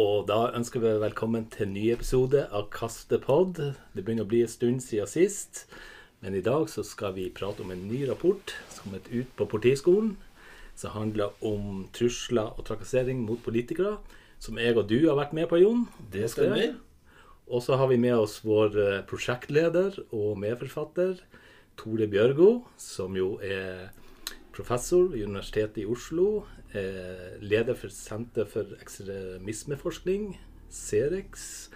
Og da ønsker vi velkommen til en ny episode av Kastepod. Det begynner å bli en stund siden sist. Men i dag så skal vi prate om en ny rapport som er ut på Politiskolen. Som handler om trusler og trakassering mot politikere. Som jeg og du har vært med på, Jon. Det stemmer. Og så har vi med oss vår eh, prosjektleder og medforfatter Tore Bjørgo, som jo er professor ved Universitetet i Oslo. Eh, leder for Senter for ekstremismeforskning, CEREX.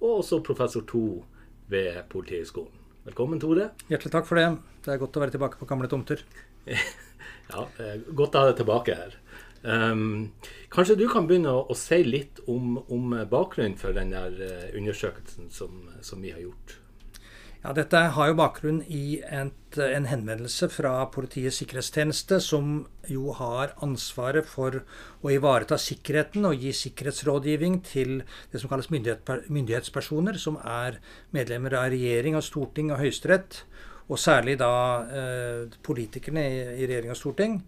Og også professor 2 ved Politihøgskolen. Velkommen, Tore. Hjertelig takk for det. Det er godt å være tilbake på gamle tomter. ja, godt å ha deg tilbake her. Um, kanskje du kan begynne å, å si litt om, om, bakgrunnen for den eh, undersøkelsen som, som, vi har gjort? Ja, Dette har jo bakgrunn i et, en henvendelse fra Politiets sikkerhetstjeneste, som jo har ansvaret for å ivareta sikkerheten og gi sikkerhetsrådgivning til det som kalles myndighetspersoner, som er medlemmer av regjering og storting og høyesterett, og særlig da eh, politikerne i, i regjering og storting.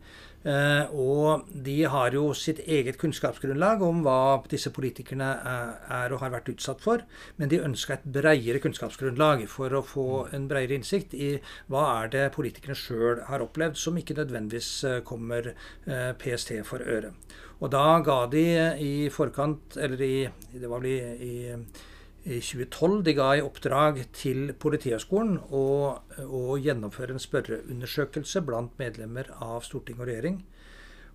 Eh, og de har jo sitt eget kunnskapsgrunnlag om hva disse politikerne er og har vært utsatt for. Men de ønska et bredere kunnskapsgrunnlag for å få en bredere innsikt i hva er det politikerne sjøl har opplevd som ikke nødvendigvis eh, kommer eh, PST for øre. Og da ga de i forkant, eller i Det var vel i, i i 2012 de ga i oppdrag til Politihøgskolen å, å gjennomføre en spørreundersøkelse blant medlemmer av storting og regjering.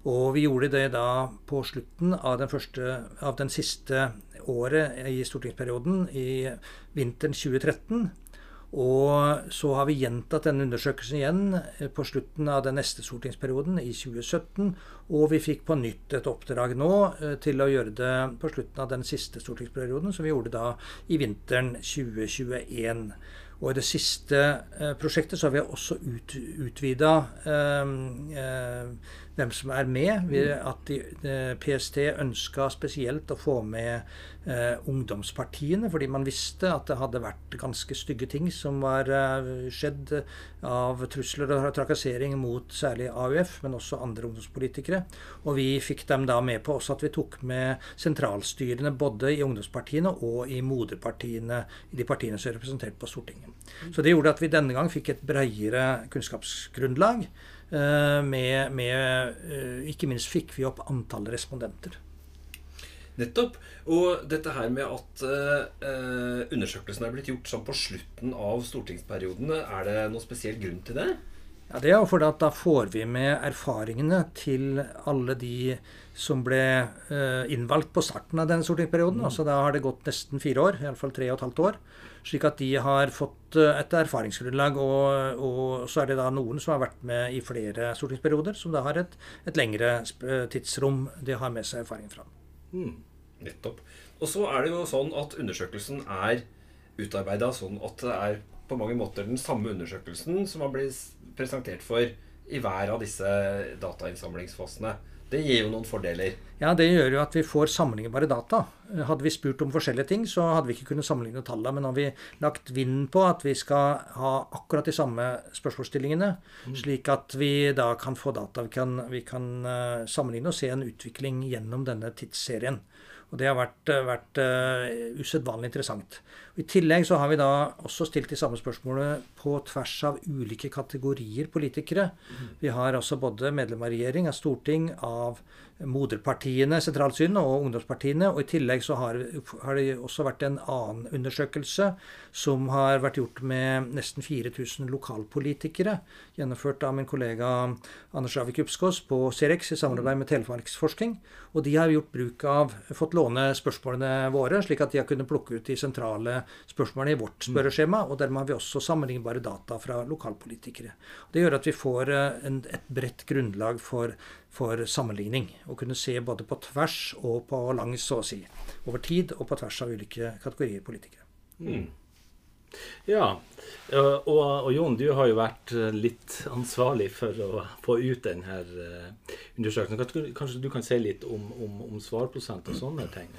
Og vi gjorde det da på slutten av den, første, av den siste året i stortingsperioden, i vinteren 2013. Og så har vi gjentatt denne undersøkelsen igjen eh, på slutten av den neste stortingsperioden, i 2017. Og vi fikk på nytt et oppdrag nå eh, til å gjøre det på slutten av den siste stortingsperioden, som vi gjorde da i vinteren 2021. Og i det siste eh, prosjektet så har vi også ut, utvida eh, eh, hvem som er med. Ved at de, PST ønska spesielt å få med eh, ungdomspartiene, fordi man visste at det hadde vært ganske stygge ting som var eh, skjedd av trusler og trakassering mot særlig AUF, men også andre ungdomspolitikere. Og vi fikk dem da med på også at vi tok med sentralstyrene både i ungdomspartiene og i moderpartiene, i de partiene som er representert på Stortinget. Så det gjorde at vi denne gang fikk et bredere kunnskapsgrunnlag. Eh, med, med, eh, Ikke minst fikk vi opp antall respondenter. Nettopp. Og dette her med at uh, undersøkelsen er blitt gjort sånn på slutten av stortingsperiodene, er det noen spesiell grunn til det? Ja, Det er jo fordi at da får vi med erfaringene til alle de som ble uh, innvalgt på starten av denne stortingsperioden. Mm. Altså Da har det gått nesten fire år, iallfall tre og et halvt år. Slik at de har fått eh, et erfaringsgrunnlag. Og, og, så er det da noen som har vært med i flere stortingsperioder, som da har et, et lengre tidsrom de har med seg erfaring fra. Mm. Nettopp. Og så er det jo sånn at undersøkelsen er utarbeida sånn at det er på mange måter den samme undersøkelsen som har blitt presentert for i hver av disse datainnsamlingsfasene. Det gir jo noen fordeler. Ja, det gjør jo at vi får sammenlignbare data. Hadde vi spurt om forskjellige ting, så hadde vi ikke kunnet sammenligne tallene. Men har vi lagt vinden på at vi skal ha akkurat de samme spørsmålsstillingene, mm. slik at vi da kan få data vi kan, vi kan uh, sammenligne og se en utvikling gjennom denne tidsserien. Og det har vært, vært uh, usedvanlig interessant. I tillegg så har vi da også stilt de samme spørsmålene på tvers av ulike kategorier politikere. Mm. Vi har også både medlem av regjering, av storting, av moderpartiene, sentralsynet, og ungdomspartiene. Og i tillegg så har, har, det også vært en annen undersøkelse som har vært gjort med nesten 4000 lokalpolitikere. Gjennomført av min kollega Anders Ravik Upskås på Cerex i samarbeid med Telemarksforsking. Og de har gjort bruk av, fått låne spørsmålene våre, slik at de har kunnet plukke ut de sentrale spørsmålene i vårt spørreskjema. Og dermed har vi også sammenlignbare data fra lokalpolitikere. Det gjør at vi får eh, en, et bredt grunnlag for for sammenligning. Å kunne se både på tvers og på langs, så å si. Over tid og på tvers av ulike kategorier politikere. Mm. Ja, og, og, Jon, du har jo vært eh, litt ansvarlig for å få ut denne eh, undersøkelsen. Kanskje du kan si litt om, om, om svarprosent og sånne ting?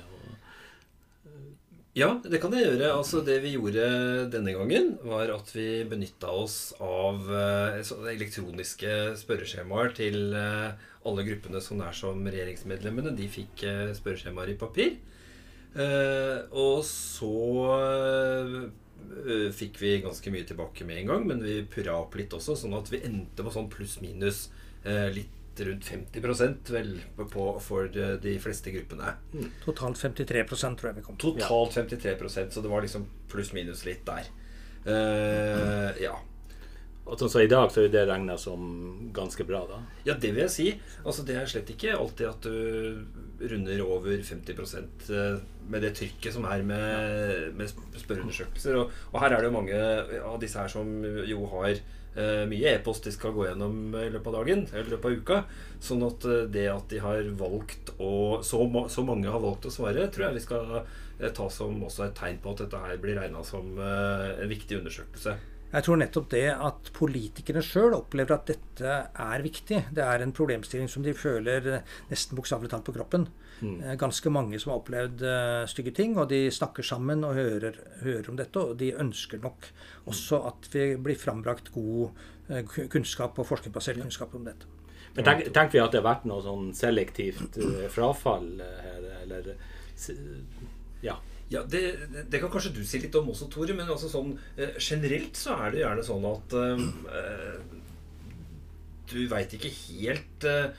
Ja, det kan jeg gjøre. Altså, det vi gjorde denne gangen, var at vi benytta oss av uh, elektroniske spørreskjemaer til uh, alle gruppene så nær som regjeringsmedlemmene. De fikk uh, spørreskjemaer i papir. Eh, og så eh, fikk vi ganske mye tilbake med en gang, men vi purra opp litt også, sånn at vi endte på sånn pluss-minus eh, litt rundt 50% vel på, for de, de fleste gruppene. Totalt 53% tror jeg vi kom til. Totalt 53% så det var liksom pluss-minus litt der. Eh, ja. Og så, så i dag så er det regna som ganske bra, da? Ja, det vil jeg si. Altså, det er slett ikke alltid at du runder over 50 eh, med det trykket som er med, med spørreundersøkelser. Og, og, her er det jo mange av disse her som jo har eh, mye e-post de skal gå gjennom i løpet av dagen eller i løpet av uka. Sånn at eh, det at de har valgt å så, så, mange har valgt å svare, tror jeg vi skal eh, ta som også et tegn på at dette her blir regna som eh, en viktig undersøkelse. Jeg tror nettopp det at politikerne sjøl opplever at dette er viktig. Det er en problemstilling som de føler nesten bokstavelig talt på kroppen. Mm. Ganske mange som har opplevd uh, stygge ting, og de snakker sammen og hører, hører, om dette. Og de ønsker nok også at vi blir frambrakt god uh, kunnskap og forskerbasert kunnskap om dette. Men tenker vi at det har vært noe sånn selektivt frafall her, eller ja. Ja, det, det, kan kanskje du si litt om også, Tore. Men altså sånn, eh, generelt så er det gjerne sånn at uh, du veit ikke helt uh,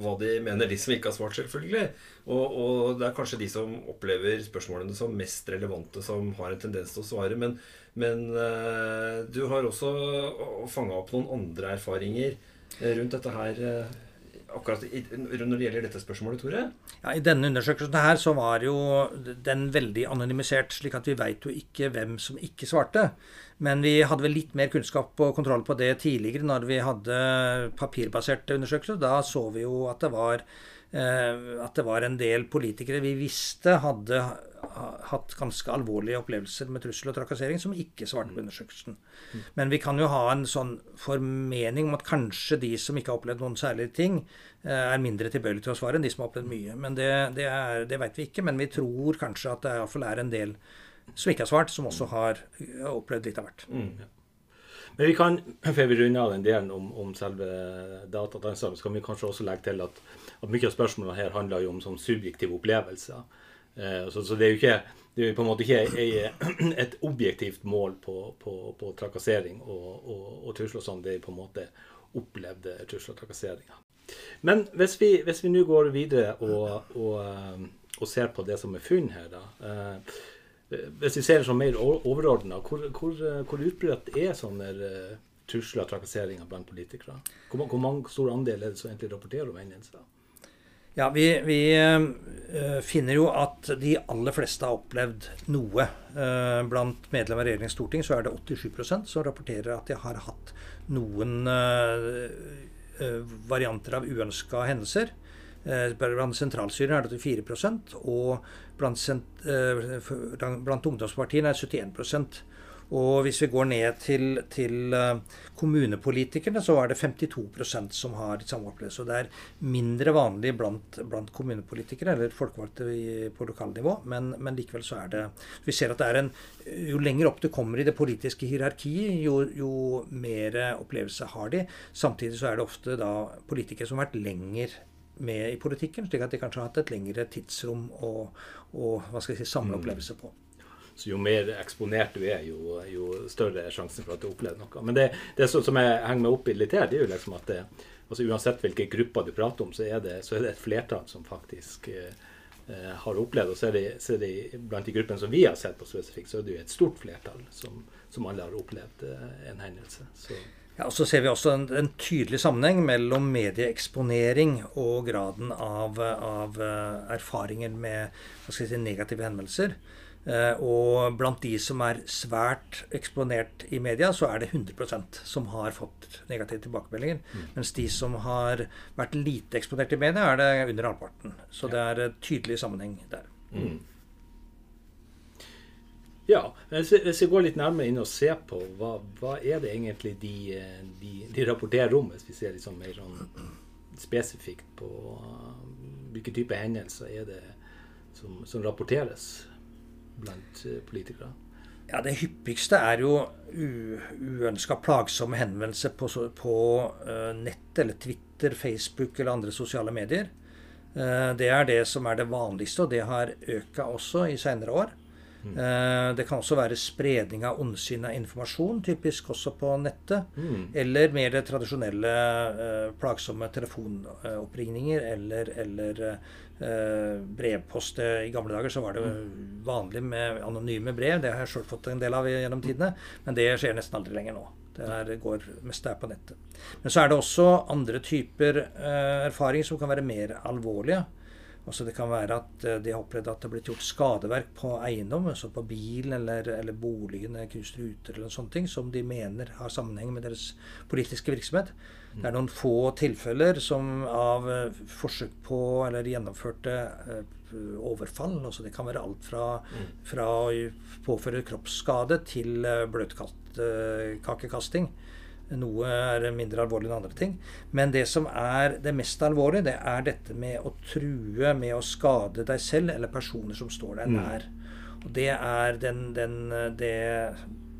hva de mener, de som ikke har svart, selvfølgelig. Og, og, det er kanskje de som opplever spørsmålene som mest relevante, som har en tendens til å svare. Men, men uh, du har også fanga opp noen andre erfaringer rundt dette her. Akkurat i, når det gjelder dette spørsmålet, Tore? Ja, I denne undersøkelsen her så var jo den veldig anonymisert, slik at vi veit jo ikke hvem som ikke svarte. Men vi hadde vel litt mer kunnskap og kontroll på det tidligere, når vi hadde papirbaserte undersøkelser. Da så vi jo at det var at det var en del politikere vi visste hadde hatt ganske alvorlige opplevelser med trussel og trakassering, som ikke svarte på undersøkelsen. Men vi kan jo ha en sånn formening om at kanskje de som ikke har opplevd noen særlige ting, eh, er mindre tilbøyelige til å svare enn de som har opplevd mye. Men det, det, er, det vet vi ikke. Men vi tror kanskje at det iallfall er en del som ikke har svart, som også har opplevd litt av hvert. Mm. Men vi kan, før vi runder av den delen om, om selve datadansen, så kan vi kanskje også legge til at, at mye av spørsmålene her handler jo om sånn subjektive opplevelser. Eh, så, så, det er jo ikke er på en måte ikke et objektivt mål på, på, på trakassering og, og, og trusler sånn. Det er på en måte opplevde trusler og trakasseringer. Men hvis vi, hvis vi nå går videre og, og, eh, ser på det som er funn her, da. Eh, hvis vi ser det som mer overordna, hvor, hvor, hvor utbredt er sånne trusler og trakasseringer blant politikere? Hvor, hvor mange stor andel er det som egentlig rapporterer om hendelser? Ja, vi, vi uh, finner jo at de aller fleste har opplevd noe. Uh, blant medlemmer av regjeringens storting så er det 87% som rapporterer at de har hatt noen varianter av uønska hendelser. Blant sentralstyret er det 84 og blant, eh, blant ungdomspartiene er 71 og hvis vi går ned til, til uh, kommunepolitikerne, så er det 52% som har samme opplevelse. og det er mindre vanlig blant, blant kommunepolitikere, eller folkevalgte på lokalnivå, men, men, likevel så er det Vi ser at det er en Jo lenger opp du kommer i det politiske hierarkiet, jo, jo mer opplevelse har de. Samtidig så er det ofte da politikere som har vært lenger med i politikken, slik at de kanskje har hatt et lengre tidsrom og, og hva skal jeg si, samle mm. opplevelse på. Så jo mer eksponert du er, jo, jo større er sjansen for at du opplever noe. Men det, det som jeg henger meg opp i litt her, det er jo liksom at det, altså uansett hvilke grupper du prater om, så er det, så er det et flertall som faktisk eh, eh har opplevd. Og så er, det, så er det blant de gruppene som vi har sett på spesifikt, så er det jo et stort flertall som, som alle har opplevd eh, en hendelse. Så. Ja, og Så ser vi også en, en, tydelig sammenheng mellom medieeksponering og graden av, av uh, erfaringer med si, negative henvendelser. Eh, og blant de som er svært eksponert i media, så er det 100% som har fått negative tilbakemeldinger. Mm. Mens de som har vært lite eksponert i media, er det under halvparten. Så det er tydelig sammenheng der. Mm. Ja, hvis vi går litt nærmere inn og ser på hva, hva er det egentlig de, de, de, rapporterer om, hvis vi ser sånn mer sånn spesifikt på hvilke type hendelser er det som, som rapporteres? Blant eh, politikere? Ja, Det hyppigste er jo uønska plagsomme henvendelser på, på uh, nett eller Twitter, Facebook eller andre sosiale medier. Eh, det er det som er det vanligste, og det har økt også i senere år. Mm. Det kan også være spredning av ondsinna informasjon, typisk også på nettet. Mm. Eller mer tradisjonelle plagsomme telefonoppringninger eller, eller brevpost. I gamle dager så var det vanlig med anonyme brev. Det har jeg sjøl fått en del av gjennom tidene. Men det skjer nesten aldri lenger nå. Det her går mest der på nettet. Men så er det også andre typer eh, erfaringer som kan være mer alvorlige. Altså Det kan være at eh, de har opplevd at det har blitt gjort skadeverk på eiendom, altså på bilen eller, eller boligen, knust ruter eller sånne ting, som de mener har sammenheng med deres politiske virksomhet. Det er noen få tilfeller som av eh, forsøk på eller gjennomførte overfall. altså Det kan være alt fra, fra å påføre kroppsskade til bløtkakekasting. Noe er mindre alvorlig enn andre ting. Men det som er det mest alvorlige, det er dette med å true med å skade deg selv eller personer som står deg mm. nær. Og det er den, den, det,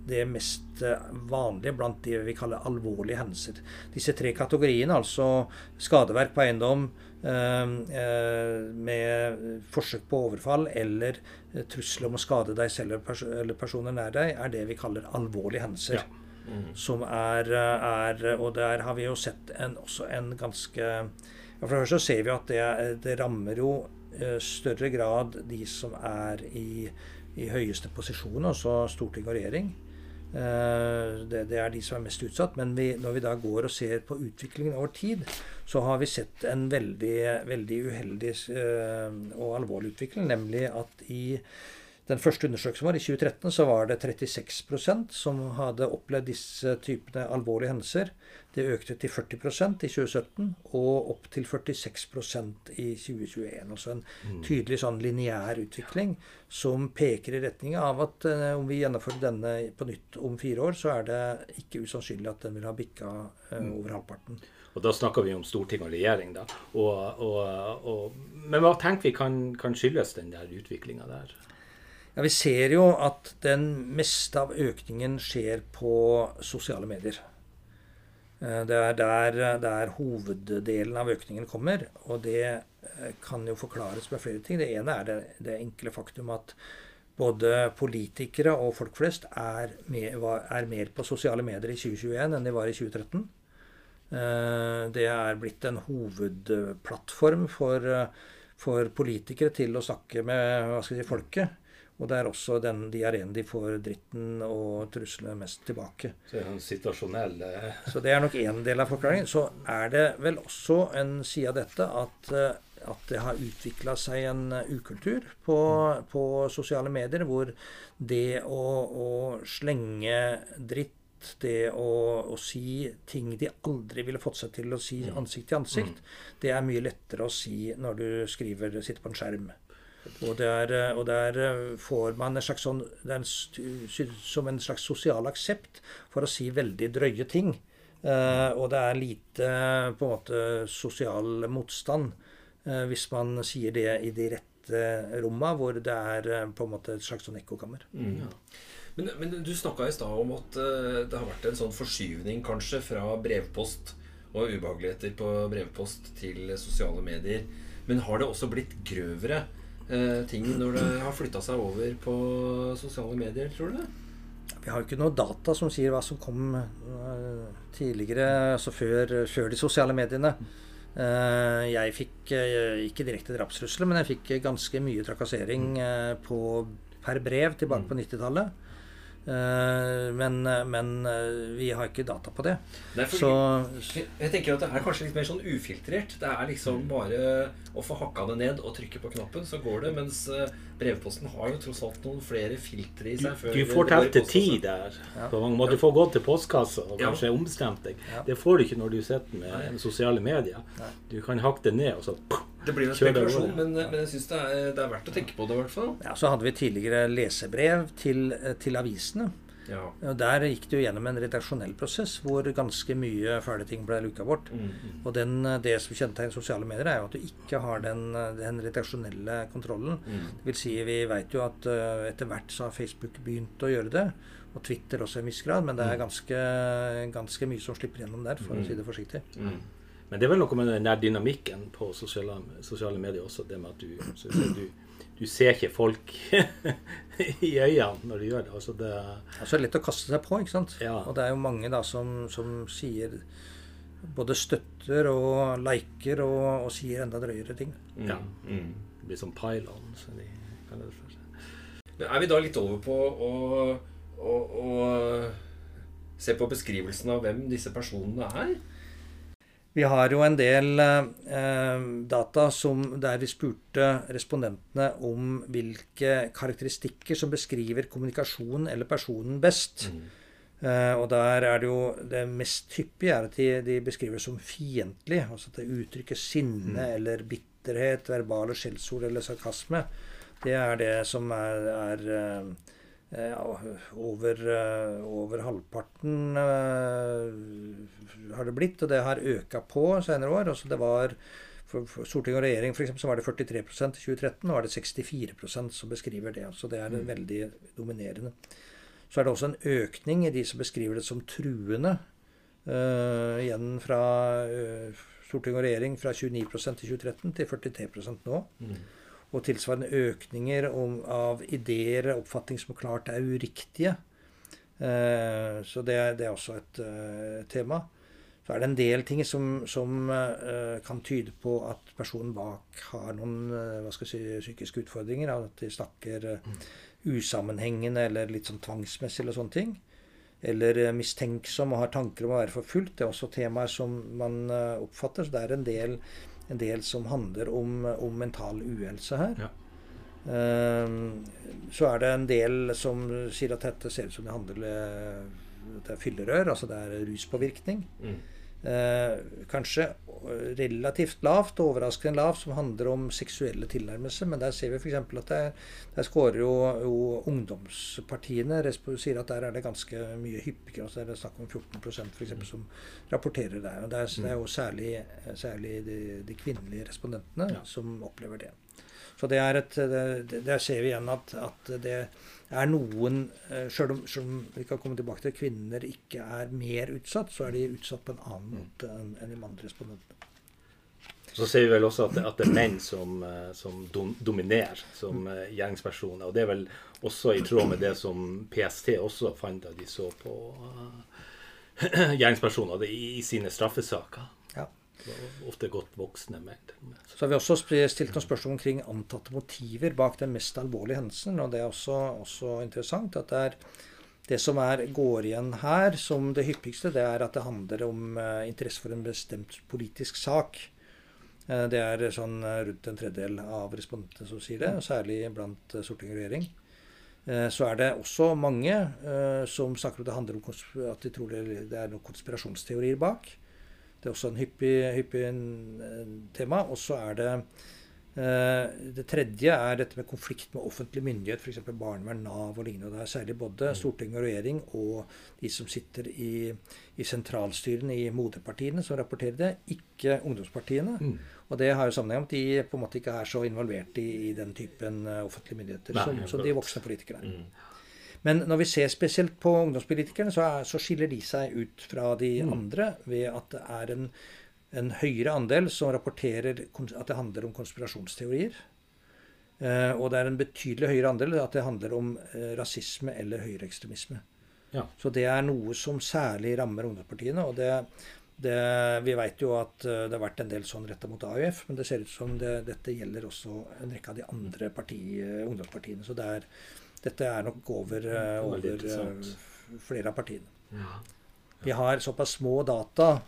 det mest vanlige blant det vi kaller alvorlige hendelser. Disse tre kategoriene, altså skadeverk på eiendom, Ehm, eh, med forsøk på overfall eller eh, trussel om å skade deg selv eller personer nær deg, er det vi kaller alvorlige hendelser. Ja. Mm. Som er, er, Og der har vi jo sett en, også en ganske ja, For det første så ser vi at det, det rammer jo eh, større grad de som er i, i høyeste posisjon, altså storting og regjering. Eh, det, det, er de som er mest utsatt. Men vi, når vi da går og ser på utviklingen over tid, så har vi sett en veldig, veldig uheldig uh, og alvorlig utvikling. Nemlig at i den første undersøkelsen vår i 2013 så var det 36% som hadde opplevd disse typene alvorlige hendelser. Det økte til 40% i 2017 og opp til 46% i 2021. Altså en mm. tydelig sånn lineær utvikling som peker i retning av at uh, om vi gjennomfører denne på nytt om fire år, så er det ikke usannsynlig at den vil ha bikka uh, over halvparten. Og da snakker vi om storting og regjering, da. Og, og, og, men hva tenker vi kan, kan skyldes den der utviklinga der? Ja, Vi ser jo at den meste av økningen skjer på sosiale medier. Eh, det er der, der hoveddelen av økningen kommer. Og det eh, kan jo forklares med flere ting. Det ene er det, det enkle faktum at både politikere og folk flest er, med, er, mer på sosiale medier i 2021 enn de var i 2013. Eh, det er blitt en hovedplattform for, for politikere til å snakke med si, folket. Og det er også den, de arenaene de får dritten og truslene mest tilbake. Så det er en situasjonell Så det er nok én del av forklaringen. Så er det vel også en side av dette at, eh, at det har utvikla seg en eh, ukultur på, på, sosiale medier hvor det å, å slenge dritt det å, å, si ting de aldri ville fått seg til å si ansikt til ansikt, mm. det er mye lettere å si når du skriver, sitter på en skjerm. Og der, og der, får man en slags sånn, en, som en slags sosial aksept for å si veldig drøye ting. Uh, og det er lite på en måte sosial motstand uh, hvis man sier det i de rette romma, hvor det er uh, på en måte et slags sånn ekkokammer. Mm. Ja. Men, men, du snakka i stad om at det har vært en sånn forskyvning kanskje fra brevpost og ubehageligheter på brevpost til sosiale medier. Men har det også blitt grøvere? Eh, ting når det har flytta seg over på sosiale medier, tror du det? Vi har jo ikke noe data som sier hva som kom uh, tidligere, altså før, før, de sosiale mediene. Uh, jeg fikk uh, ikke direkte drapstrusler, men jeg fikk ganske mye trakassering på, per brev tilbake på 90-tallet. Eh, men, men, eh, vi har ikke data på det. Nei, så, jeg tenker at det er kanskje litt mer sånn ufiltrert. Det er liksom bare å få hakka det ned og trykke på knappen, så går det. Mens eh, brevposten har jo tross alt noen flere filtre i seg. du får telt til tid der. Ja. På mange måter. Du får gått til postkassa og kanskje ja. ombestemt deg. Ja. Det får du ikke når du sitter med sosiale medier. Du kan hakke det ned, og så det blir en spekulasjon, men, men, jeg syns det, det, er verdt å tenke på det. i hvert fall. Ja, Så hadde vi tidligere lesebrev til, til avisene. Ja. Og Der gikk det jo gjennom en redaksjonell prosess hvor ganske mye fæle ting ble luka bort. Mm, mm. Og den, det som kjennetegner sosiale medier, er jo at du ikke har den, den redaksjonelle kontrollen. Mm. Det vil si, Vi vet jo at uh, etter hvert så har Facebook begynt å gjøre det. Og Twitter også i en viss grad. Men det er mm. ganske, ganske mye som slipper gjennom der, for å si det forsiktig. Mm. Men det er vel noe med den der dynamikken på sosiale, sosiale medier også. Det med at du, du, du ser ikke folk i øynene når du gjør det. Altså det altså, lett å kaste seg på, ikke sant. Ja. Og det er jo mange da som, som sier både støtter og liker og, og sier enda drøyere ting. Ja. Mm. Det blir som pylon. Så de kaller det for. Men er vi da litt over på å, å, å se på beskrivelsen av hvem disse personene er? Vi har jo en del eh, data som, der vi spurte respondentene om hvilke karakteristikker som beskriver kommunikasjonen eller personen best. Eh, og der er det jo det mest hyppige er at de, de beskriver som fiendtlig. Altså at det uttrykker sinne eller bitterhet, verbale skjellsord eller sarkasme. Det er det som er, er eh, over, eh, over halvparten eh, har det blitt, og det har øka på senere år. Altså det var for, for Storting og regjering for eksempel, så var det 43 i 2013, nå er det 64% som beskriver det. Så det er veldig dominerende. Så er det også en økning i de som beskriver det som truende. Uh, igjen fra uh, Storting og regjering fra 29 i 2013 til 43% nå. Og tilsvarende økninger om, av ideer og oppfatning som klart er uriktige. Eh, så det, det er også et eh, tema. Så er det en del ting som, som eh, kan tyde på at personen bak har noen eh, hva skal jeg si, psykiske utfordringer. At de snakker eh, usammenhengende eller litt sånn tvangsmessig eller sånne ting. Eller eh, mistenksom og har tanker om å være forfulgt. Det er også temaer som man oppfatter. Så det er en del, en del som handler om, om mental uhelse her. Ja. Ehm, så er det en del som sier at dette ser ut som det handler om det er fyllerør, altså det er ruspåvirkning. Mm. Eh, kanskje relativt lavt, overraskende lavt, som handler om seksuelle tilnærmelser. Men der ser vi f.eks. at der, der skårer jo, jo ungdomspartiene sier at der er det ganske mye hyppigere. Altså det er snakk om 14% for eksempel, som rapporterer der. Og det er, det er jo særlig, særlig de, de kvinnelige respondentene Ja. som opplever det. Så det er et, det, Der ser vi igjen at, at det er noen Sjøl om, om vi kan komme tilbake til kvinner ikke er mer utsatt, så er de utsatt på en annen måte enn en de andre respondentene. Så ser vi vel også at at det er menn som, eh, som dom, dominerer som gjengspersoner, gjerningspersoner. Og det er vel også i tråd med det som PST også fant da de så på uh, gjerningspersoner i, i sine straffesaker. Ofte godt voksne menn. Så har vi også stilt noen spørsmål omkring antatte motiver bak den mest alvorlige hendelsen. Og det er også, også interessant at det er det som er, går igjen her som det hyppigste, det er at det handler om eh, interesse for en bestemt politisk sak. Eh, det er sånn eh, rundt en tredjedel av respondentene som sier det, særlig blant eh, storting og regjering. Eh, Så er det også mange eh, som snakker om det handler om at de tror det det er noen konspirasjonsteorier bak. Det er også en hyppig, hyppig tema. Og så er det eh, Det tredje er dette med konflikt med offentlig myndighet, f.eks. barnevern, Nav og lignende. Det er særlig både storting og regjering og de som sitter i, i sentralstyrene i moderpartiene som rapporterer det, ikke ungdomspartiene. Mm. Og det har jo sammenheng med at de på en måte ikke er så involvert i, i den typen eh, offentlige myndigheter Nei, som, som de voksne politikerne er. Mm. Men når vi ser spesielt på ungdomspolitikerne, så, er, så skiller de seg ut fra de andre ved at det er en, en høyere andel som rapporterer at det handler om konspirasjonsteorier. Eh, og det er en betydelig høyere andel at det handler om eh, rasisme eller høyreekstremisme. Ja. Så det er noe som særlig rammer ungdomspartiene. og det, det, Vi vet jo at eh, det har vært en del sånn retta mot AUF, men det ser ut som det, dette gjelder også en rekke av de andre parti, eh, ungdomspartiene. Så det er, dette er nok over, eh, er over eh, flere av partiene. Ja. Vi har såpass små data,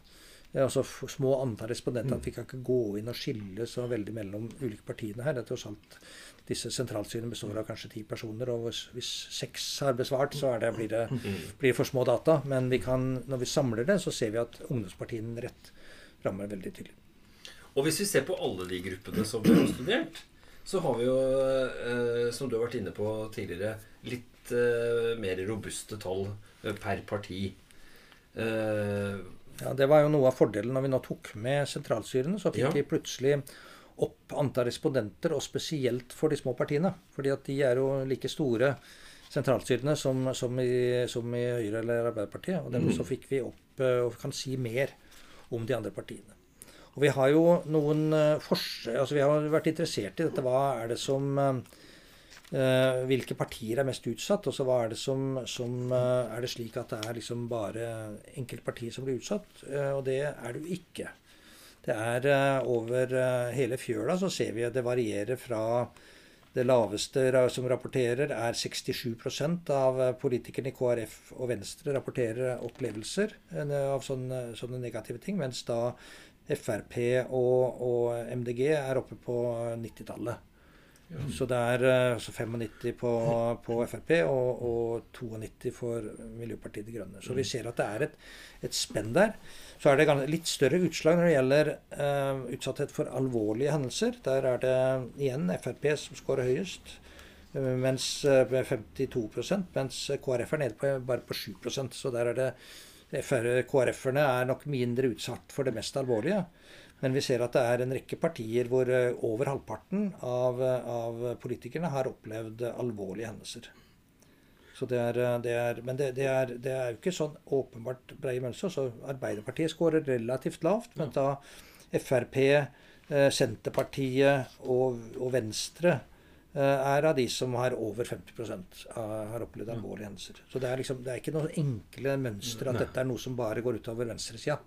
eh, altså små antall respondenter, at vi kan ikke gå inn og skille så veldig mellom ulike partiene her. Det er tross alt disse sentralstyrene består av kanskje ti personer, og hvis, seks har besvart, så er det, blir, det, blir det for små data. Men vi kan, når vi samler det, så ser vi at ungdomspartiene rett rammer veldig tydelig. Og hvis vi ser på alle de gruppene som har studert, så har vi jo, eh, som du har vært inne på tidligere, litt eh, mer robuste tall eh, per parti. Eh, Ja, Det var jo noe av fordelen når vi nå tok med sentralstyrene. Så fikk Ja. vi plutselig opp antall respondenter, og spesielt for de små partiene. Fordi at de er jo like store, sentralstyrene, som, som, i, som i Høyre eller Arbeiderpartiet. Og dermed så fikk vi opp og kan si mer om de andre partiene. Og vi har jo noen forskjell, altså vi har vært interessert i dette. Hva er det som Uh, hvilke partier er mest utsatt, og så hva er det som, som Er det slik at det er liksom bare enkeltpartier som blir utsatt? Og det er det jo ikke. Det er over hele fjøla så ser vi at det varierer fra det laveste som rapporterer, er 67% av politikerne i KrF og Venstre rapporterer opplevelser av sånne, sånne negative ting, mens da Frp og, og MDG er oppe på 90-tallet. Så det er altså 95 på, på Frp og, og, 92 for Miljøpartiet De Grønne. Så vi ser at det er et, et spenn der. Så er det litt større utslag når det gjelder eh, utsatthet for alvorlige hendelser. Der er det igjen Frp som skårer høyest. Uh, mens uh, 52 mens KrF er nede på, bare på 7% Så der er det KrF-erne er nok mindre utsatt for det mest alvorlige. Men vi ser at det er en rekke partier hvor eh, over halvparten av, av politikerne har opplevd alvorlige hendelser. Så det er, eh, det er, men det, det, er, det, er, jo ikke sånn åpenbart breie mønster. Så Arbeiderpartiet skårer relativt lavt, men da Frp, eh, Senterpartiet og, og Venstre er av de som har over 50 av, har opplevd alvorlige hendelser. Så det er, liksom, det er ikke noe enkle mønster at dette er noe som bare går utover venstresida.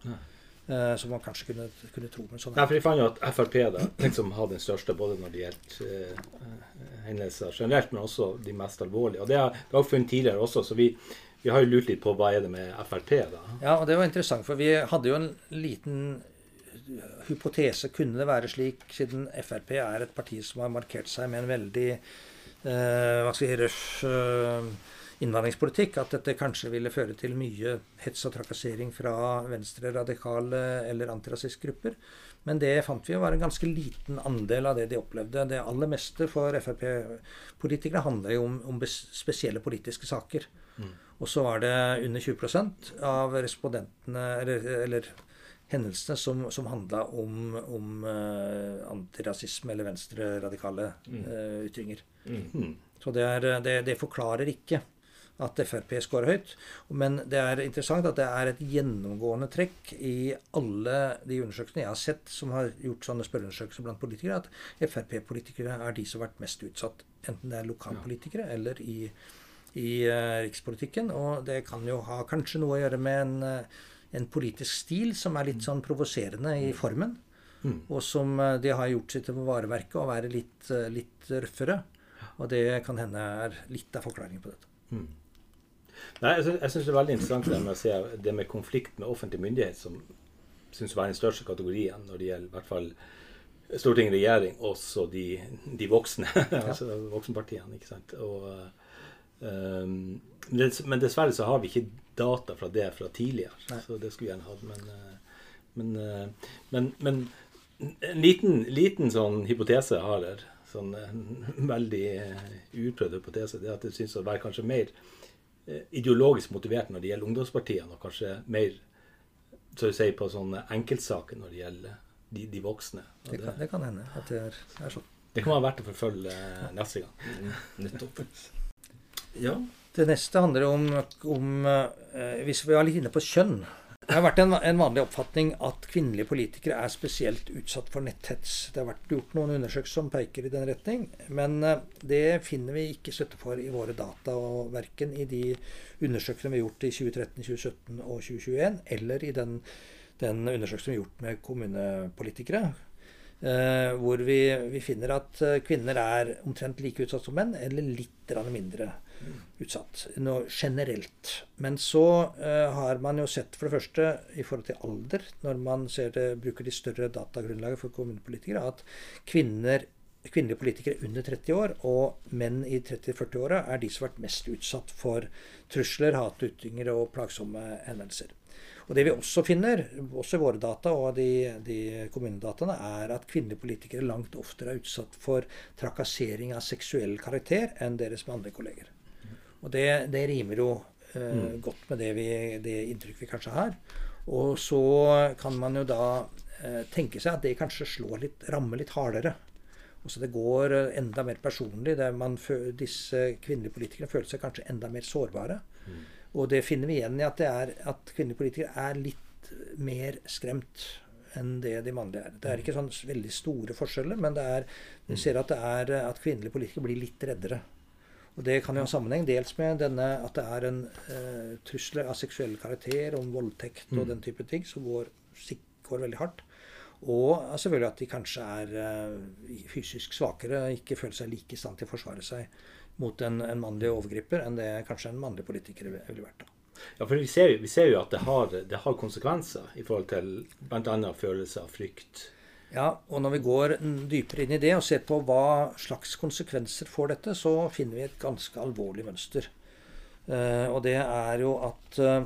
Uh, som man kanskje kunne, kunne tro. Men sånn ja, for jeg fant jo at Frp da, liksom har den største både når det gjelder uh, hendelser generelt, men også de mest alvorlige. Og Det har vi også funnet tidligere også, så vi, vi, har jo lurt litt på hva er det med Frp. da. Ja, og det var interessant, for vi hadde jo en liten hypotese. Kunne det være slik, siden Frp er et parti som har markert seg med en veldig eh, hva skal jeg si, innvandringspolitikk, at dette kanskje ville føre til mye hets og trakassering fra venstre radikale eller antirasistiske grupper. Men det fant vi var en ganske liten andel av det de opplevde. Det aller meste for Frp-politikere handler jo om, om, spesielle politiske saker. Mm. Og så var det under 20% av respondentene, eller, eller hendelsene, som, som handla om, om uh, antirasisme eller venstreradikale uh, ytringer. Mm. Så det, er, det, det, forklarer ikke at Frp scorer høyt. Men det er interessant at det er et gjennomgående trekk i alle de undersøkelsene jeg har sett som har gjort sånne spørreundersøkelser blant politikere, at Frp-politikere er de som har vært mest utsatt. Enten det er lokalpolitikere eller i, i uh, rikspolitikken. Og det kan jo ha kanskje noe å gjøre med en, uh, en politisk stil som er litt sånn provoserende i formen. Mm. Og som uh, de har gjort sitt til vareverket å være litt, litt røffere. Og det kan hende er litt av forklaringen på dette. Mm. Nei, Jeg, syns det er veldig interessant det med å se det med konflikt med offentlig myndighet, som syns å være den største kategorien når det gjelder i hvert fall storting regjering, også de, de voksne. Ja. altså voksenpartiene. ikke sant? Og, um, men dessverre så har vi ikke data fra det fra tidligere. Nei. Så det skulle vi gjerne hatt. Men, eh, men, eh, men, men, en liten, liten sånn hypotese jeg har her, sånn veldig utprøvd hypotese, det er at det syns å være kanskje mer Eh, ideologisk motivert når det gjelder ungdomspartiene, og kanskje mer så å si, på sånne enkeltsaker når det gjelder de, de voksne. Det kan, det, kan, hende at det er, er, sånn. Det kan være verdt å forfølge neste gang. Mm, nettopp. Ja. Det neste handler om, om eh, Hvis vi var litt inne på kjønn det har vært en, en, vanlig oppfatning at kvinnelige politikere er spesielt utsatt for netthets. Det har vært gjort noen undersøkelser som peker i den retning, men eh, det finner vi ikke støtte for i våre data. og Verken i de undersøkelsene vi har gjort i 2013, 2017 og 2021, eller i den, den undersøkelsen vi har gjort med kommunepolitikere. Eh, hvor vi, vi, finner at eh, kvinner er omtrent like utsatt som menn, eller litt mindre utsatt. Noe generelt. Men så uh, har man jo sett for det første i forhold til alder, når man det, bruker de større datagrunnlaget for kommunepolitikere, at kvinner, kvinnelige politikere under 30 år og menn i 30-40-åra er de som har vært mest utsatt for trusler, hatytringer og plagsomme henvendelser. Og Det vi også finner, også i våre data og de, de kommunedataene, er at kvinnelige politikere langt oftere er utsatt for trakassering av seksuell karakter enn deres mannlige kolleger. Og det, det rimer jo eh, mm. godt med det, vi, det inntrykk vi kanskje har. Og så kan man jo da eh, tenke seg at det kanskje slår litt, rammer litt hardere. Og så det går eh, enda mer personlig. Man, disse kvinnelige politikerne føler seg kanskje enda mer sårbare. Mm. Og det finner vi igjen i at, det er, at kvinnelige politikere er litt mer skremt enn det de mannlige er. Det er ikke sånn veldig store forskjeller, men det er, vi ser at, det er, at kvinnelige politikere blir litt reddere. Og Det kan jo ha sammenheng dels med denne, at det er en uh, trussel av seksuell karakter, om voldtekt og mm. den type ting, som går, går veldig hardt. Og selvfølgelig at de kanskje er uh, fysisk svakere, ikke føler seg like i stand til å forsvare seg mot en, en mannlig overgriper enn det kanskje en mannlig politiker ville vært. da. Ja, for vi ser, vi ser jo at det har, det har, konsekvenser i forhold til bl.a. følelse av frykt. Ja, og når vi går dypere inn i det og ser på hva slags konsekvenser får dette, så finner vi et ganske alvorlig mønster. Uh, og det er jo at, uh,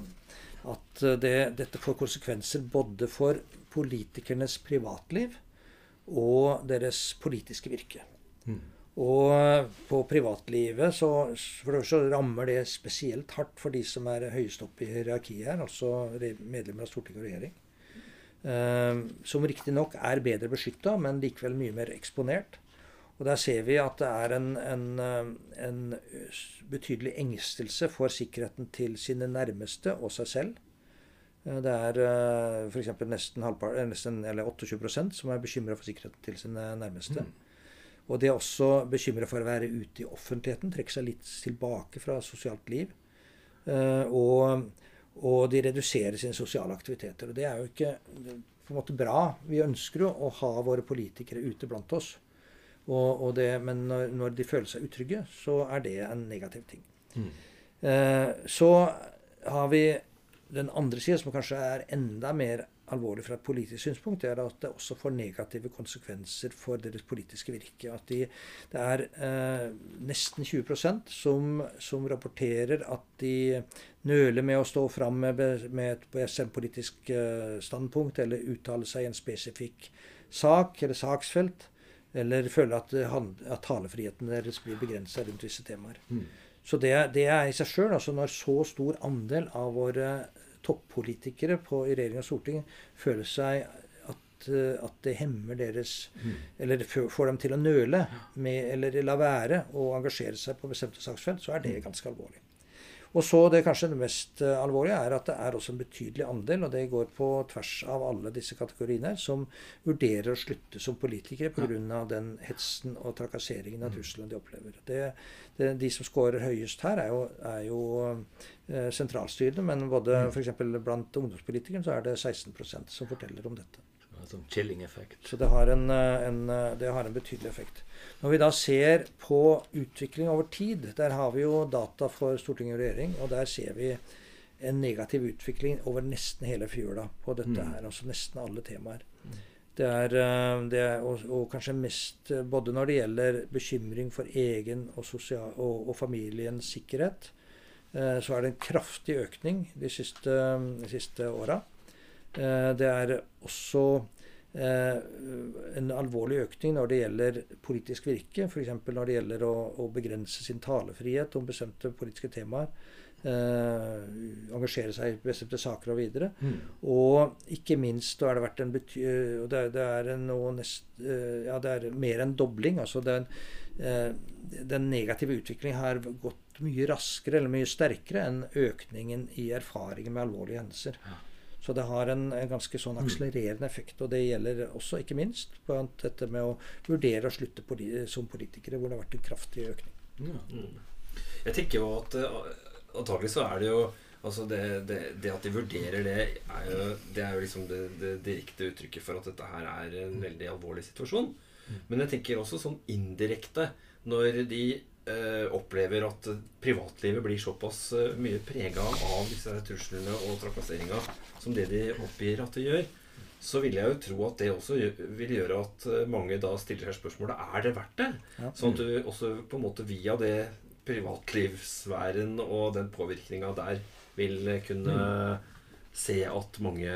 at det, dette får konsekvenser både for politikernes privatliv og deres politiske virke. Mm. Og på privatlivet så, så, rammer det spesielt hardt for de som er høyest oppe i hierarkiet her, altså medlemmer av storting og regjering. Uh, som riktignok er bedre beskytta, men likevel mye mer eksponert. Og der ser vi at det er en, en, eh, en betydelig engstelse for sikkerheten til sine nærmeste og seg selv. Eh, det er uh, f.eks. nesten, nesten eller 28% som er bekymra for sikkerheten til sine nærmeste. Mm. Og det er også bekymra for å være ute i offentligheten, trekke seg litt tilbake fra sosialt liv. Og, og, de reduserer sine sosiale aktiviteter. Og det er jo ikke på en måte bra. Vi ønsker jo å ha våre politikere ute blant oss. Og, og det, men når, når, de føler seg utrygge, så er det en negativ ting. Mm. Eh, så har vi den andre sida, som kanskje er enda mer alvorlig fra et politisk synspunkt, er at det også får negative konsekvenser for deres politiske virke. At de, det er eh, nesten 20% som, som rapporterer at de nøler med å stå fram med, med et selvpolitisk eh, standpunkt eller uttale seg i en spesifikk sak eller saksfelt. Eller føler at, at talefriheten deres blir begrensa rundt visse temaer. Mm. Så det, det, er i seg sjøl, altså når så stor andel av våre toppolitikere på, i regjering og storting føler seg at, eh, at det hemmer deres mm. Eller får dem til å nøle med, eller la være å engasjere seg på bestemte saksfelt, så er det mm. ganske alvorlig. Og så det kanskje det mest eh, alvorlige er at det er også en betydelig andel, og det går på tvers av alle disse kategoriene, som vurderer å slutte som politikere pga. Den hetsen og trakasseringen og mm. truslene de opplever. Det, det, de som scorer høyest her, er jo, er jo eh, sentralstyrene, men både mm. f.eks. blant ungdomspolitikerne så er det 16% som forteller om dette. Sånn chilling effekt. Så det har en, eh, en, eh, det har en betydelig effekt. Når vi da ser på utvikling over tid, der har vi jo data for storting og regjering, og der ser vi en negativ utvikling over nesten hele fjøla på dette mm. her. Altså nesten alle temaer. Det er, eh, det er og, og, kanskje mest både når det gjelder bekymring for egen og, sosial, og, og familiens sikkerhet, eh, så er det en kraftig økning de siste, de siste åra. Eh, det er også en alvorlig økning når det gjelder politisk virke, f.eks. når det gjelder å, å, begrense sin talefrihet om bestemte politiske temaer. Eh, engasjere seg i bestemte saker og videre. Mm. Og ikke minst har det vært en bety det, det, er nå nest, eh, ja, det er mer enn dobling. altså den, eh, den negative utviklingen har gått mye raskere eller mye sterkere enn økningen i erfaringer med alvorlige hendelser. Ja. Så det har en, en ganske sånn mm. akselererende effekt. Og det gjelder også, ikke minst, på dette med å vurdere å slutte politi som politikere, hvor det har vært en kraftig økning. Ja. Mm. Jeg tenker jo at uh, antagelig så er det jo Altså det, det, det, at de vurderer det, er jo, det er jo liksom det, det, direkte uttrykket for at dette her er en mm. veldig alvorlig situasjon. Men jeg tenker også sånn indirekte når de eh, opplever at privatlivet blir såpass eh, mye prega av disse truslene og trakasseringa som det de oppgir at det gjør, så vil jeg jo tro at det også vil gjøre at eh, mange da stiller seg spørsmålet er det verdt det. Sånn at du også på en måte via det privatlivssfæren og den påvirkninga der vil kunne mm. se at mange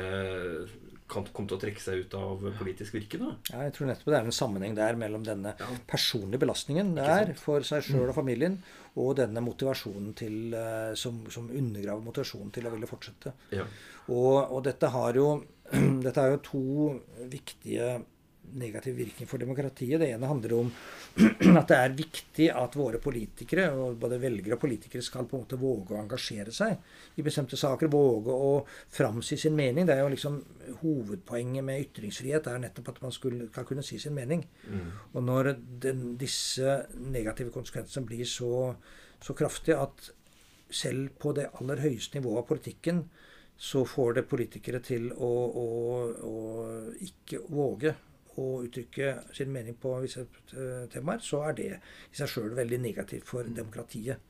kan komme til å trekke seg ut av politisk virke? da? Ja, jeg tror nettopp det er en sammenheng der mellom denne ja. personlige belastningen det er for seg sjøl og familien, og denne motivasjonen til, eh, som, som undergraver motivasjonen til å ville fortsette. Ja. Og, og, dette har jo dette er jo to viktige negativ virkning for demokratiet. Det ene handler om at det er viktig at våre politikere, og både velgere og politikere, skal på en måte våge å engasjere seg i bestemte saker. Våge å framsi sin mening. Det er jo liksom Hovedpoenget med ytringsfrihet er nettopp at man skulle, skal kunne si sin mening. Mm. Og når den, disse negative konsekvensene blir så, så kraftige at selv på det aller høyeste nivået av politikken så får det politikere til å, å, å ikke våge å uttrykke sin mening på visse eh, temaer, så er det i seg sjøl veldig negativt for demokratiet.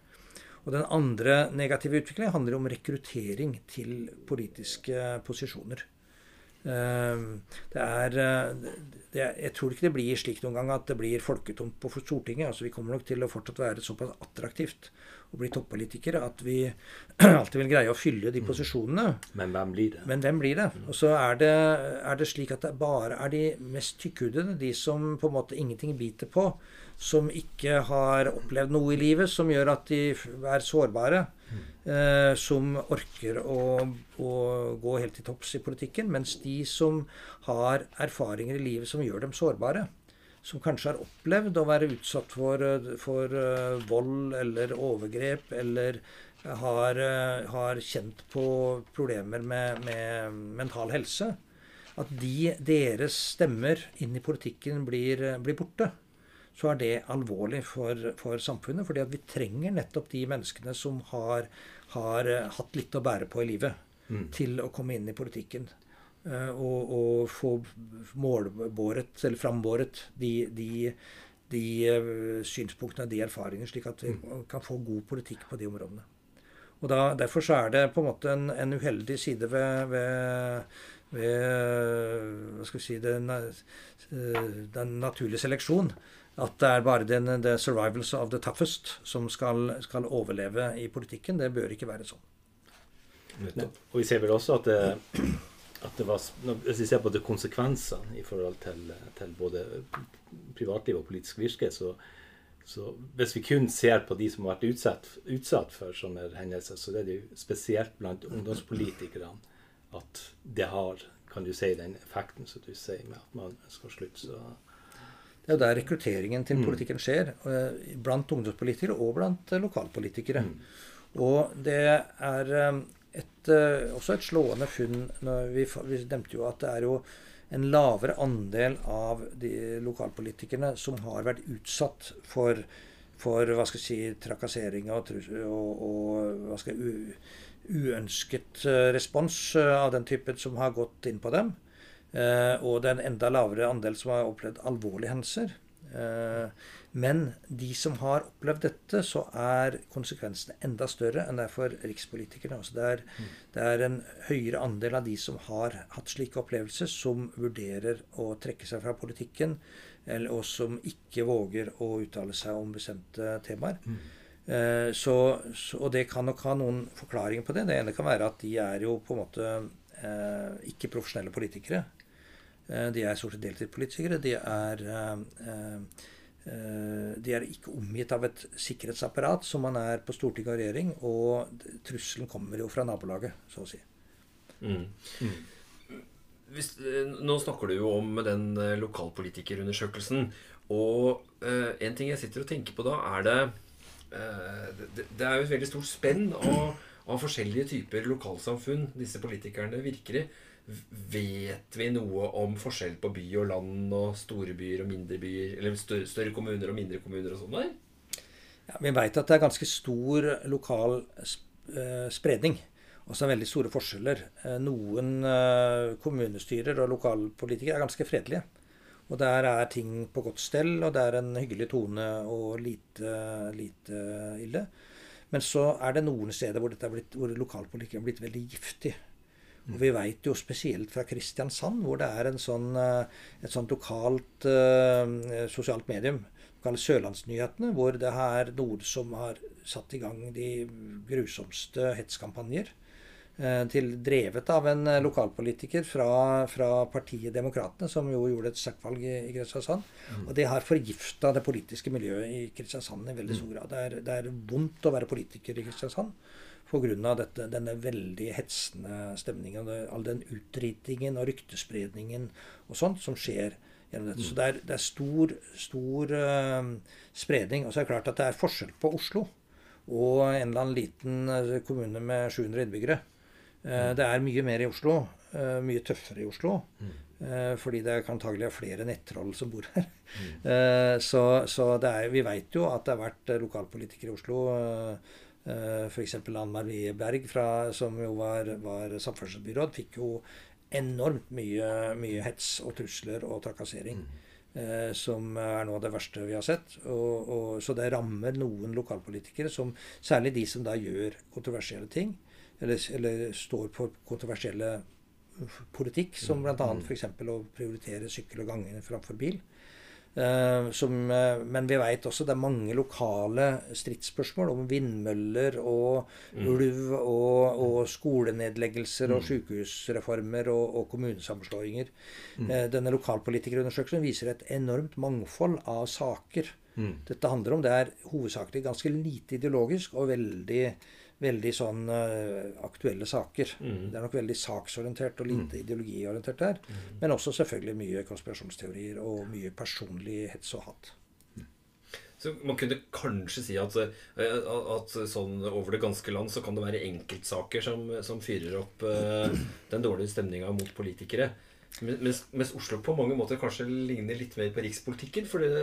Og Den andre negative utviklingen handler om rekruttering til politiske posisjoner. Eh, det er, eh, det er, Jeg tror ikke det blir slik noen gang at det blir folketomt på Stortinget. altså Vi kommer nok til å fortsatt være såpass attraktivt å bli toppolitikere at vi alltid vil greie å fylle de mm. posisjonene. Men hvem blir det? Men hvem blir det? Og så er det, er det slik at det bare er de mest tykkhudede, de som på en måte ingenting biter på, som ikke har opplevd noe i livet som gjør at de er sårbare, mm. eh, som orker å, å, gå helt til topps i politikken. Mens de som har erfaringer i livet som gjør dem sårbare, som kanskje har opplevd å være utsatt for, eh, for uh, vold eller overgrep, eller har, uh, har kjent på problemer med, med, mental helse, at de, deres stemmer inn i politikken blir, blir borte, så er det alvorlig for, for, samfunnet. fordi vi trenger nettopp de menneskene som har, har hatt litt å bære på i livet, mm. til å komme inn i politikken. Eh, og, og, få målbåret, eller frambåret, de, de, de uh, synspunktene, de erfaringene, slik at vi mm. kan få god politikk på de områdene. Og da, Derfor så er det på en måte en, en uheldig side ved, ved, ved hva skal vi si, den, eh, den naturlige seleksjon. At det er bare den, the survivals of the toughest som skal, skal overleve i politikken. Det bør ikke være sånn. Og vi ser vel også at det at det var, Hvis vi ser på det konsekvensene i forhold til, til både privatliv og politisk virke, så, så, hvis vi kun ser på de som har vært utsatt, utsatt for sånne hendelser, så er det jo spesielt blant ungdomspolitikerne at det har kan du si, den effekten som du sier med at man skal slutte. Så. Det er jo der rekrutteringen til mm. politikken skjer. Eh, blant ungdomspolitikere og blant eh, lokalpolitikere. Mm. Og det er eh, et, uh, også et slående funn vi, vi, nevnte jo at det er jo en lavere andel av de lokalpolitikerne som har vært utsatt for, for hva skal jeg si, trakassering og, og, og hva skal jeg, uønsket uh, respons uh, av den typen som har gått inn på dem. og det er en enda lavere andel som har opplevd alvorlige hendelser. Men de som har opplevd dette, så er konsekvensene enda større enn det er for rikspolitikerne. Altså det, er, mm. det, er, en høyere andel av de som har hatt slike opplevelser, som vurderer å trekke seg fra politikken, eller, og som ikke våger å uttale seg om bestemte temaer. Mm. Eh, så, så, og det kan nok ha noen forklaringer på det. Det ene kan være at de er jo på en måte eh, ikke profesjonelle politikere. Eh, de er stort sett deltidspolitikere. De er eh, eh Eh, de er ikke omgitt av et sikkerhetsapparat som man er på storting og regjering. Og trusselen kommer jo fra nabolaget, så å si. Mm. Mm. Hvis, eh, nå snakker du jo om den eh, lokalpolitikerundersøkelsen. Og eh, en ting jeg sitter og tenker på da, er det eh, det, det, er jo et veldig stort spenn av, av forskjellige typer lokalsamfunn disse politikerne virker i. Vet vi noe om forskjell på by og land og store byer og mindre byer? Eller større, kommuner og mindre kommuner og sånn? Ja, vi veit at det er ganske stor lokal eh, spredning. Også veldig store forskjeller. Eh, noen eh, kommunestyrer og lokalpolitikere er ganske fredelige. Og der er ting på godt stell, og det er en hyggelig tone og lite, lite ille. Men så er det noen steder hvor, er blitt, hvor lokalpolitikere er blitt veldig giftig. Og vi veit jo spesielt fra Kristiansand, hvor det er sånn, eh, et sånt lokalt uh, sosialt medium kalles Sørlandsnyhetene, hvor det er noen som har satt i gang de grusomste hetskampanjer. Uh, til, drevet av en lokalpolitiker fra, fra, partiet Demokratene, som jo gjorde et sterkt valg i, i Kristiansand. Mm. Og det har forgifta det politiske miljøet i Kristiansand i veldig stor grad. Det er, det er vondt å være politiker i Kristiansand pga. denne veldig hetsende stemningen. All den utritingen og ryktespredningen og sånt som skjer gjennom dette. Så det er, det er stor, stor uh, spredning. Og så er det klart at det er forskjell på Oslo og en eller annen liten kommune med 700 innbyggere. Uh, det er mye mer i Oslo. Uh, mye tøffere i Oslo. Mm. fordi det kan antagelig er flere nettroll som bor her. Mm. så, så er, vi veit jo at det har vært lokalpolitikere i Oslo. Uh, F.eks. Ann Marie Berg, fra, som jo var, var samferdselsbyråd, fikk jo enormt mye, mye, hets og trusler og trakassering. Mm. Eh, som er noe av det verste vi har sett. Og, og, så det rammer noen lokalpolitikere, som, særlig de som da gjør kontroversielle ting, eller, eller står for kontroversielle politikk, som bl.a. f.eks. å prioritere sykkel og gange framfor bil. Uh, som, uh, men vi veit også det er mange lokale stridsspørsmål om vindmøller og mm. ulv og, og, skolenedleggelser mm. og sykehusreformer og, og kommunesammenslåinger. Mm. Uh, denne lokalpolitikerundersøkelsen viser et enormt mangfold av saker. Mm. Dette handler om det er hovedsakelig ganske lite ideologisk og veldig veldig sånn uh, aktuelle saker. Mm. Det er nok veldig saksorientert og lite mm. ideologiorientert der. Mm. Men også selvfølgelig mye konspirasjonsteorier og mye personlig hets og hat. Så Man kunne kanskje si at, eh, at, sånn over det ganske land så kan det være enkeltsaker som, som fyrer opp uh, den dårlige stemninga mot politikere. Mens, mens, Oslo på mange måter kanskje ligner litt mer på rikspolitikken fordi det,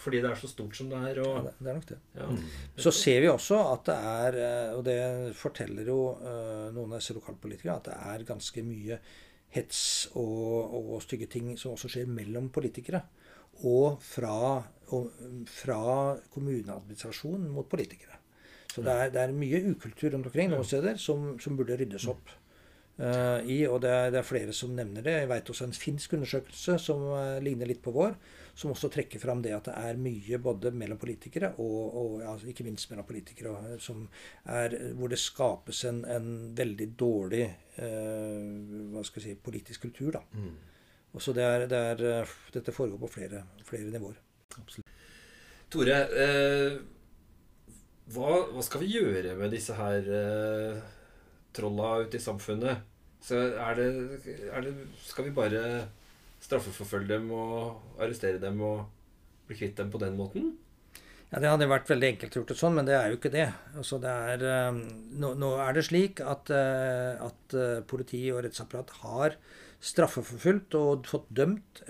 fordi det er så stort som det er. Og, ja, det er nok det. Ja. Mm. Så ser vi også at det er, eh, og det forteller jo uh, noen av disse lokalpolitikerne, at det er ganske mye hets og, og, stygge ting som også skjer mellom politikere. Og fra, og fra kommuneadministrasjonen mot politikere. Så det er, det er mye ukultur rundt omkring noen steder som, som burde ryddes opp. Uh, i, og det er, det er, flere som nevner det. Jeg vet også en finsk undersøkelse som uh, ligner litt på vår, som også trekker fram det at det er mye både mellom politikere og, og ja, ikke minst mellom politikere, er, hvor det skapes en, en veldig dårlig uh, hva skal jeg si, politisk kultur. da. Mm. Og så det er, det er, Dette foregår på flere, flere nivåer. Absolutt. Tore, hva, hva, skal vi gjøre med disse her trolla ute i samfunnet, så er det, er det, Skal vi bare straffeforfølge dem og arrestere dem og bli kvitt dem på den måten? Ja, Det hadde vært veldig enkelt gjort det sånn, men det er jo ikke det. Altså, det er, eh, nå, nå, er det slik at, eh, at eh, politi og rettsapparat har straffeforfulgt og fått dømt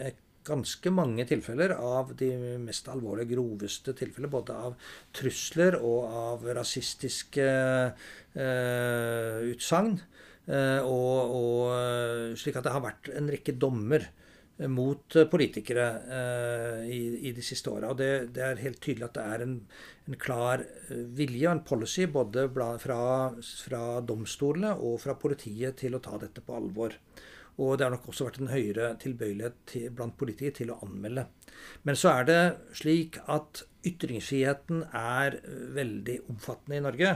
ganske mange tilfeller av de mest alvorlige, groveste tilfeller. Både av trusler og av rasistiske eh, utsagn. Eh, og, og, eh, slik at det har vært en rekke dommer mot politikere eh, i, i, de siste åra. Og det, det, er helt tydelig at det er en, en klar eh, vilje og en policy både fra, fra domstolene og fra politiet til å ta dette på alvor. Og det har nok også vært en høyere tilbøyelighet til, blant politikere til å anmelde. Men så er det slik at ytringsfriheten er veldig omfattende i Norge.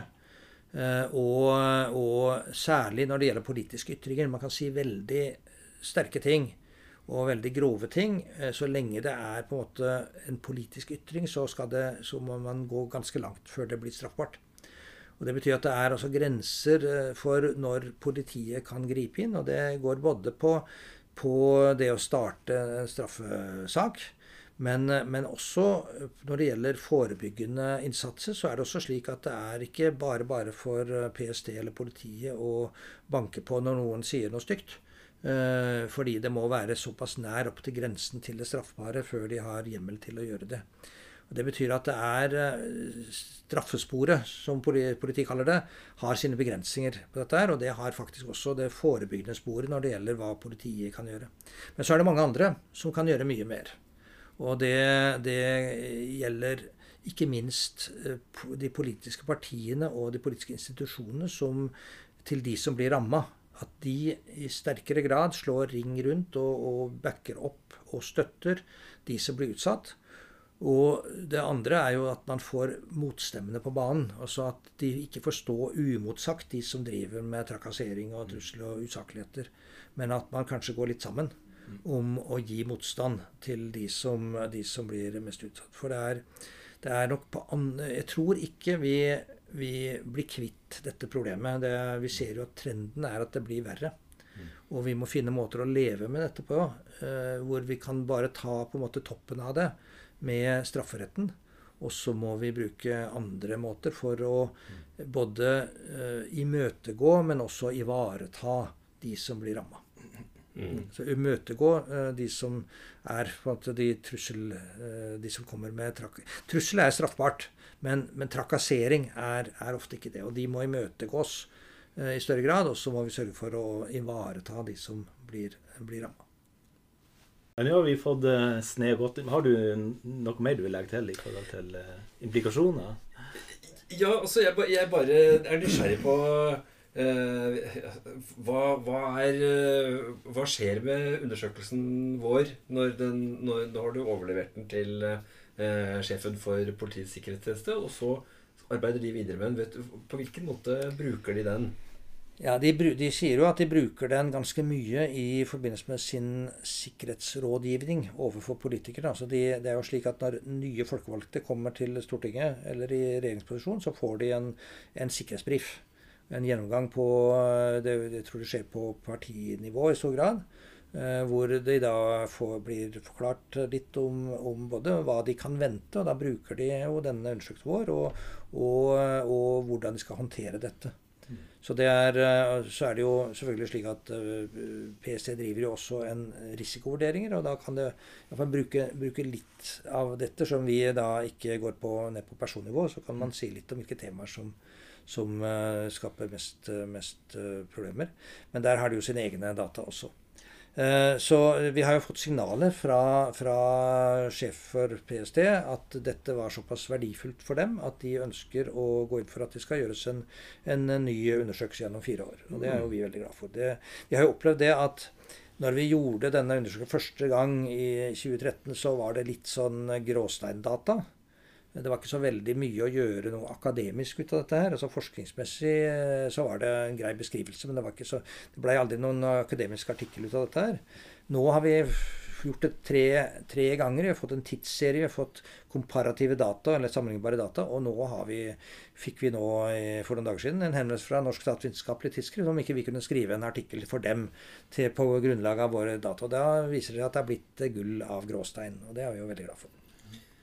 Eh, og, og, særlig når det gjelder politiske ytringer. Man kan si veldig sterke ting og veldig grove ting. Eh, så lenge det er på en måte en politisk ytring, så, det, så må man gå ganske langt før det blir straffbart. Og Det betyr at det er også grenser eh, for når politiet kan gripe inn. Og det går både på, på det å starte en straffesak, men, eh, men, også når det gjelder forebyggende innsatser, så er det også slik at det er ikke bare bare for eh, PST eller politiet å banke på når noen sier noe stygt. Fordi det må være såpass nær opp til grensen til det straffbare før de har hjemmel til å gjøre det. Det betyr at det er eh, straffesporet, som politiet kaller det, har sine begrensninger på dette. her, Og det har faktisk også det forebyggende sporet når det gjelder hva politiet kan gjøre. Men så er det mange andre som kan gjøre mye mer. Og det, det gjelder ikke minst eh, de politiske partiene og de politiske institusjonene som til de som blir ramma. At de i sterkere grad slår ring rundt og, og backer opp og støtter de som blir utsatt. Og det andre er jo at man får motstemmene på banen. Altså at de ikke får stå uimotsagt, de som driver med trakassering og trussel og usakligheter. Men at man kanskje går litt sammen om å gi motstand til de som, de som blir mest utsatt. For det er, det er nok på andre Jeg tror ikke vi, vi blir kvitt dette problemet. Det, vi ser jo at trenden er at det blir verre. Og vi må finne måter å leve med dette på, eh, hvor vi kan bare ta på en måte toppen av det med strafferetten. Og så må vi bruke andre måter for å både uh, imøtegå, men også ivareta de som blir ramma. Mm. Så imøtegå uh, de som er de trussel uh, De som kommer med trak Trussel er straffbart, men, men trakassering er, er, ofte ikke det. Og de må imøtegås i større grad. Og så må vi sørge for å ivareta de som blir, blir ramma. Men nå har vi fått uh, sne godt Har du noe mer du vil legge til i forhold til uh, implikasjoner? Ja, altså jeg, jeg, bare er nysgjerrig på eh, hva, hva, er Hva skjer med undersøkelsen vår når, den, når, når du overlevert den til sjefen for Politiets sikkerhetstjeneste, og så arbeider de videre med den? Vet, på hvilken måte bruker de den? Ja, de, de, sier jo at de bruker den ganske mye i forbindelse med sin sikkerhetsrådgivning overfor politikere. Altså de, det er jo slik at Når nye folkevalgte kommer til Stortinget eller i regjeringsposisjon, så får de en, en sikkerhetsbrif. En gjennomgang på det, Jeg tror det skjer på partinivå i stor grad. Eh, hvor de da får, blir forklart litt om, om, både hva de kan vente, og da bruker de jo denne undersøkelsen vår, og, og, og hvordan de skal håndtere dette. Så, er, eh, så er det jo selvfølgelig slik at eh, PST driver jo også en risikovurderinger, og da kan det iallfall bruke, bruke litt av dette, som vi da ikke går på ned på personnivå, så kan man si litt om hvilke temaer som, som uh, skaper mest, mest problemer. Men der har de jo sine egne data også. Eh, så vi har jo fått signaler fra, fra sjef for PST at dette var såpass verdifullt for dem at de ønsker å gå inn for at det skal gjøres en, en ny undersøkelse gjennom fire år. Og det er jo vi veldig glad for. Det, vi har jo opplevd det at når vi gjorde denne undersøkelsen første gang i 2013, så var det litt sånn gråsteindata. Det var ikke så veldig mye å gjøre noe akademisk ut av dette. her. Altså Forskningsmessig eh, så var det en grei beskrivelse, men det, det ble aldri noen akademisk artikkel ut av dette. her. Nå har vi gjort det tre, tre, ganger. Vi har fått en tidsserie, vi har fått komparative data, eller sammenlignbare data. Og nå vi, fikk vi nå for noen dager siden en henvendelse fra Norsk statsvitenskapelig tidsskrift om ikke vi kunne skrive en artikkel for dem til, på grunnlag av våre data. Og Da viser det at det er blitt gull av gråstein. Og det er vi jo veldig glad for.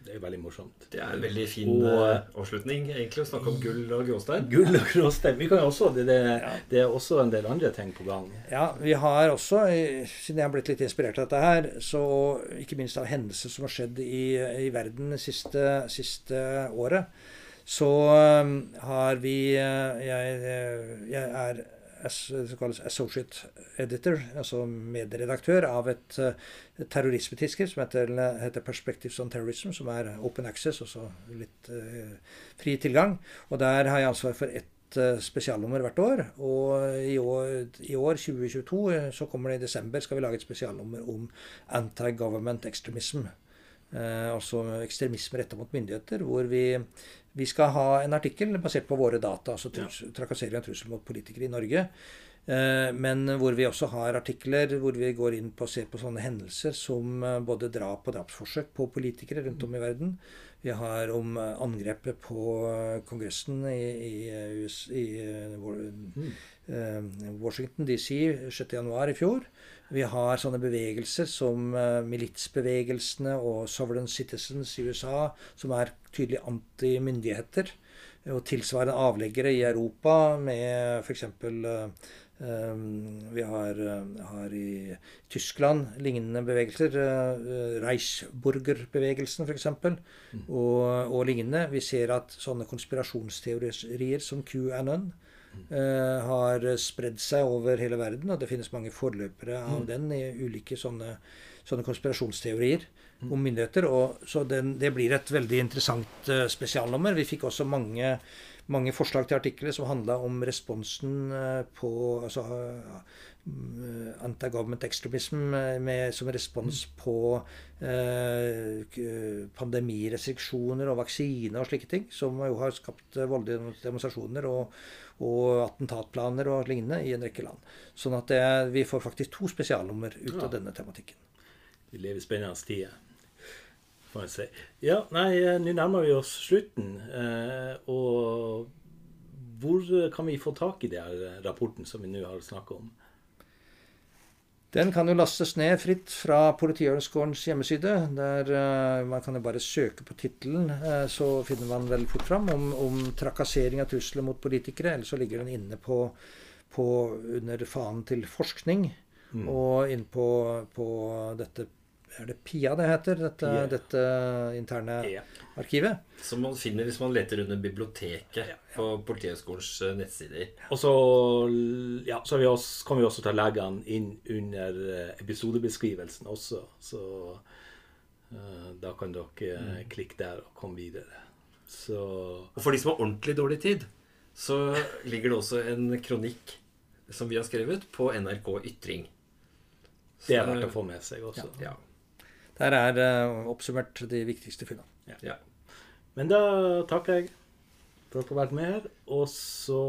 Det er veldig morsomt. Det er en veldig fin og, uh, avslutning, egentlig, å snakke om gull og gråstein. Gull og gråstein. Vi kan jo også, det, det, ja. det, er også en del andre ting på gang. Ja, vi har også, siden jeg har blitt litt inspirert av dette her, så ikke minst av hendelser som har skjedd i, i verden det siste, siste året, så um, har vi uh, jeg, jeg er kalles associate editor, altså medredaktør av et, et terrorismetidsskrift som heter, heter, Perspectives on Terrorism, som er open access, altså litt uh, fri tilgang. Og der har jeg ansvar for ett uh, spesialnummer hvert år. Og i år, i år, 2022, så kommer det i desember, skal vi lage et spesialnummer om anti-government extremism. Uh, altså ekstremisme retta mot myndigheter, hvor vi vi skal ha en artikkel basert på våre data, altså trus, trakassering og trussel mot politikere i Norge. Eh, men hvor vi også har artikler hvor vi går inn på å se på sånne hendelser som eh, både drap og drapsforsøk på politikere rundt om i verden. Vi har om eh, angrepet på Kongressen i, i, i, i Washington DC 6.1 i fjor. Vi har sånne bevegelser som uh, militsbevegelsene og Sovereign Citizens i USA, som er tydelig anti-myndigheter. Og tilsvarende avleggere i Europa med f.eks. Uh, um, vi har, har, i Tyskland lignende bevegelser. Reichsburger-bevegelsen f.eks. Mm. Og, og lignende. Vi ser at sånne konspirasjonsteorier som QAnon har spredd seg over hele verden. Og det finnes mange forløpere av mm. den i ulike sånne, sånne konspirasjonsteorier mm. om myndigheter. Og, så den, det blir et veldig interessant uh, spesialnummer. Vi fikk også mange, mange forslag til artikler som handla om responsen uh, på altså, anti-government extremism med, som respons mm. på eh, pandemirestriksjoner og vaksiner og slike ting, som jo har skapt voldelige demonstrasjoner og, og attentatplaner og lignende i en rekke land. Sånn at det, vi får faktisk to spesialnummer ut ja. av denne tematikken. Vi lever i spennende tider, får jeg si. Ja, nei, eh, nå nærmer vi oss slutten. Eh, og hvor kan vi få tak i den rapporten som vi nå har snakka om? Den kan jo lastes ned fritt fra Politihøgskolens hjemmeside. Der uh, Man kan jo bare søke på tittelen, uh, så finner man veldig fort fram om, om trakassering av trusler mot politikere. Eller så ligger den inne på, på under fanen til forskning. Mm. Og inne på, på dette er det PIA det heter? Dette, yeah. dette interne yeah. arkivet? Som man finner hvis man leter under biblioteket ja, ja. på Politihøgskolens eh, nettsider. Og så, ja, så vi også, kan vi også ta legene inn under eh, episodebeskrivelsen også. Så uh, da kan dere mm. klikke der og komme videre. Så Og for de som har ordentlig dårlig tid, så ligger det også en kronikk som vi har skrevet, på NRK Ytring. Det er verdt å få med seg også. Ja, ja. Der er uh, oppsummert de viktigste funnene. Ja. ja. Men da takker jeg for at du har vært med her. Og så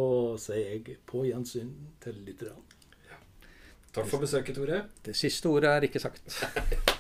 sier jeg på gjensyn til lytterne. Ja. Takk for besøket, Tore. Det siste ordet er ikke sagt.